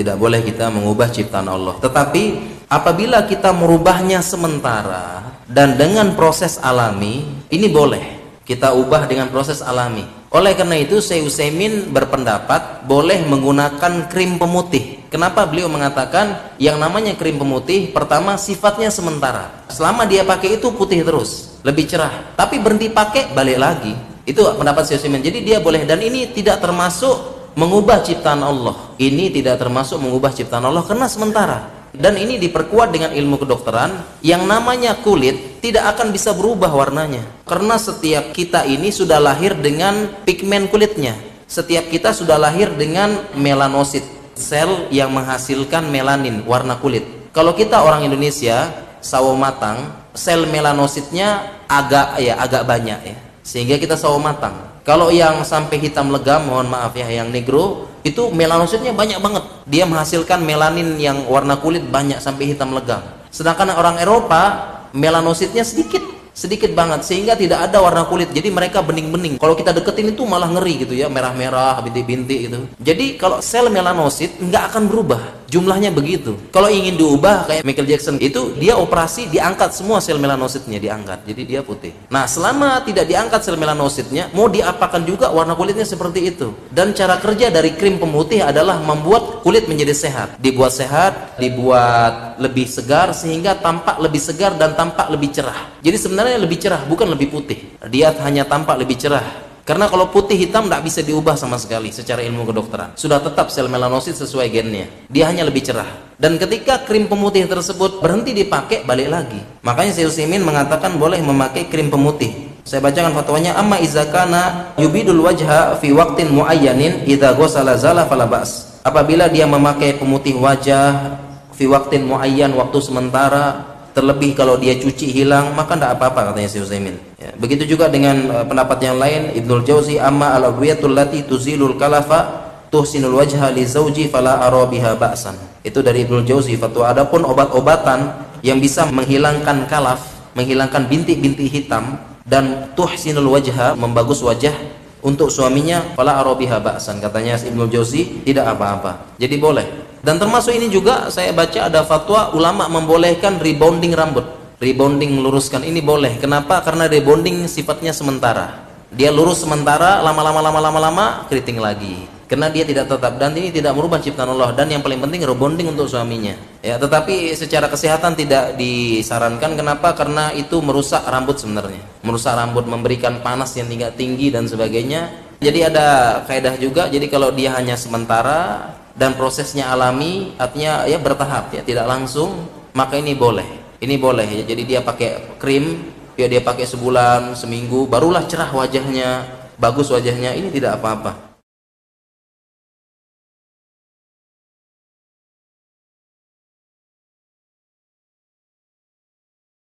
Tidak boleh kita mengubah ciptaan Allah. Tetapi apabila kita merubahnya sementara dan dengan proses alami, ini boleh. Kita ubah dengan proses alami. Oleh karena itu Syekh Utsaimin berpendapat boleh menggunakan krim pemutih. Kenapa beliau mengatakan yang namanya krim pemutih pertama sifatnya sementara. Selama dia pakai itu putih terus, lebih cerah. Tapi berhenti pakai balik lagi. Itu pendapat Syekh Utsaimin. Jadi dia boleh dan ini tidak termasuk mengubah ciptaan Allah. Ini tidak termasuk mengubah ciptaan Allah karena sementara. Dan ini diperkuat dengan ilmu kedokteran yang namanya kulit tidak akan bisa berubah warnanya. Karena setiap kita ini sudah lahir dengan pigmen kulitnya. Setiap kita sudah lahir dengan melanosit sel yang menghasilkan melanin warna kulit. Kalau kita orang Indonesia sawo matang sel melanositnya agak ya agak banyak ya. Sehingga kita sawo matang kalau yang sampai hitam legam mohon maaf ya yang negro itu melanositnya banyak banget. Dia menghasilkan melanin yang warna kulit banyak sampai hitam legam. Sedangkan orang Eropa melanositnya sedikit sedikit banget sehingga tidak ada warna kulit. Jadi mereka bening-bening. Kalau kita deketin itu malah ngeri gitu ya merah-merah bintik-bintik gitu. Jadi kalau sel melanosit nggak akan berubah. Jumlahnya begitu. Kalau ingin diubah kayak Michael Jackson itu dia operasi diangkat semua sel melanositnya diangkat. Jadi dia putih. Nah selama tidak diangkat sel melanositnya mau diapakan juga warna kulitnya seperti itu. Dan cara kerja dari krim pemutih adalah membuat kulit menjadi sehat. Dibuat sehat dibuat lebih segar sehingga tampak lebih segar dan tampak lebih cerah jadi sebenarnya lebih cerah, bukan lebih putih. Dia hanya tampak lebih cerah. Karena kalau putih hitam tidak bisa diubah sama sekali secara ilmu kedokteran. Sudah tetap sel melanosit sesuai gennya. Dia hanya lebih cerah. Dan ketika krim pemutih tersebut berhenti dipakai, balik lagi. Makanya Syekh Utsaimin mengatakan boleh memakai krim pemutih. Saya bacakan fatwanya amma izakana yubidul wajha fi waqtin muayyanin idza ghasala zala fala ba's. Apabila dia memakai pemutih wajah fi waqtin muayyan waktu sementara. Terlebih kalau dia cuci hilang maka tidak apa-apa katanya Syekh Utsaimin. Ya. begitu juga dengan uh, pendapat yang lain Ibnul Jauzi amma al awiyatul lati tuzilul kalafa tuhsinul wajha li zauji fala ara biha ba'san. Itu dari Ibnul Jauzi fatwa. Adapun obat-obatan yang bisa menghilangkan kalaf menghilangkan bintik-bintik hitam dan tuhsinul wajha membagus wajah untuk suaminya fala ara biha ba'san. Katanya Ibnul Jauzi tidak apa-apa. Jadi boleh dan termasuk ini juga saya baca ada fatwa ulama membolehkan rebonding rambut. Rebonding meluruskan ini boleh. Kenapa? Karena rebonding sifatnya sementara. Dia lurus sementara, lama-lama lama-lama lama keriting lagi. Karena dia tidak tetap dan ini tidak merubah ciptaan Allah dan yang paling penting rebonding untuk suaminya. Ya, tetapi secara kesehatan tidak disarankan. Kenapa? Karena itu merusak rambut sebenarnya. Merusak rambut, memberikan panas yang tinggi tinggi dan sebagainya. Jadi ada kaidah juga. Jadi kalau dia hanya sementara dan prosesnya alami artinya ya bertahap ya. Tidak langsung maka ini boleh. Ini boleh ya. Jadi dia pakai krim ya dia pakai sebulan seminggu barulah cerah wajahnya bagus wajahnya ini tidak apa-apa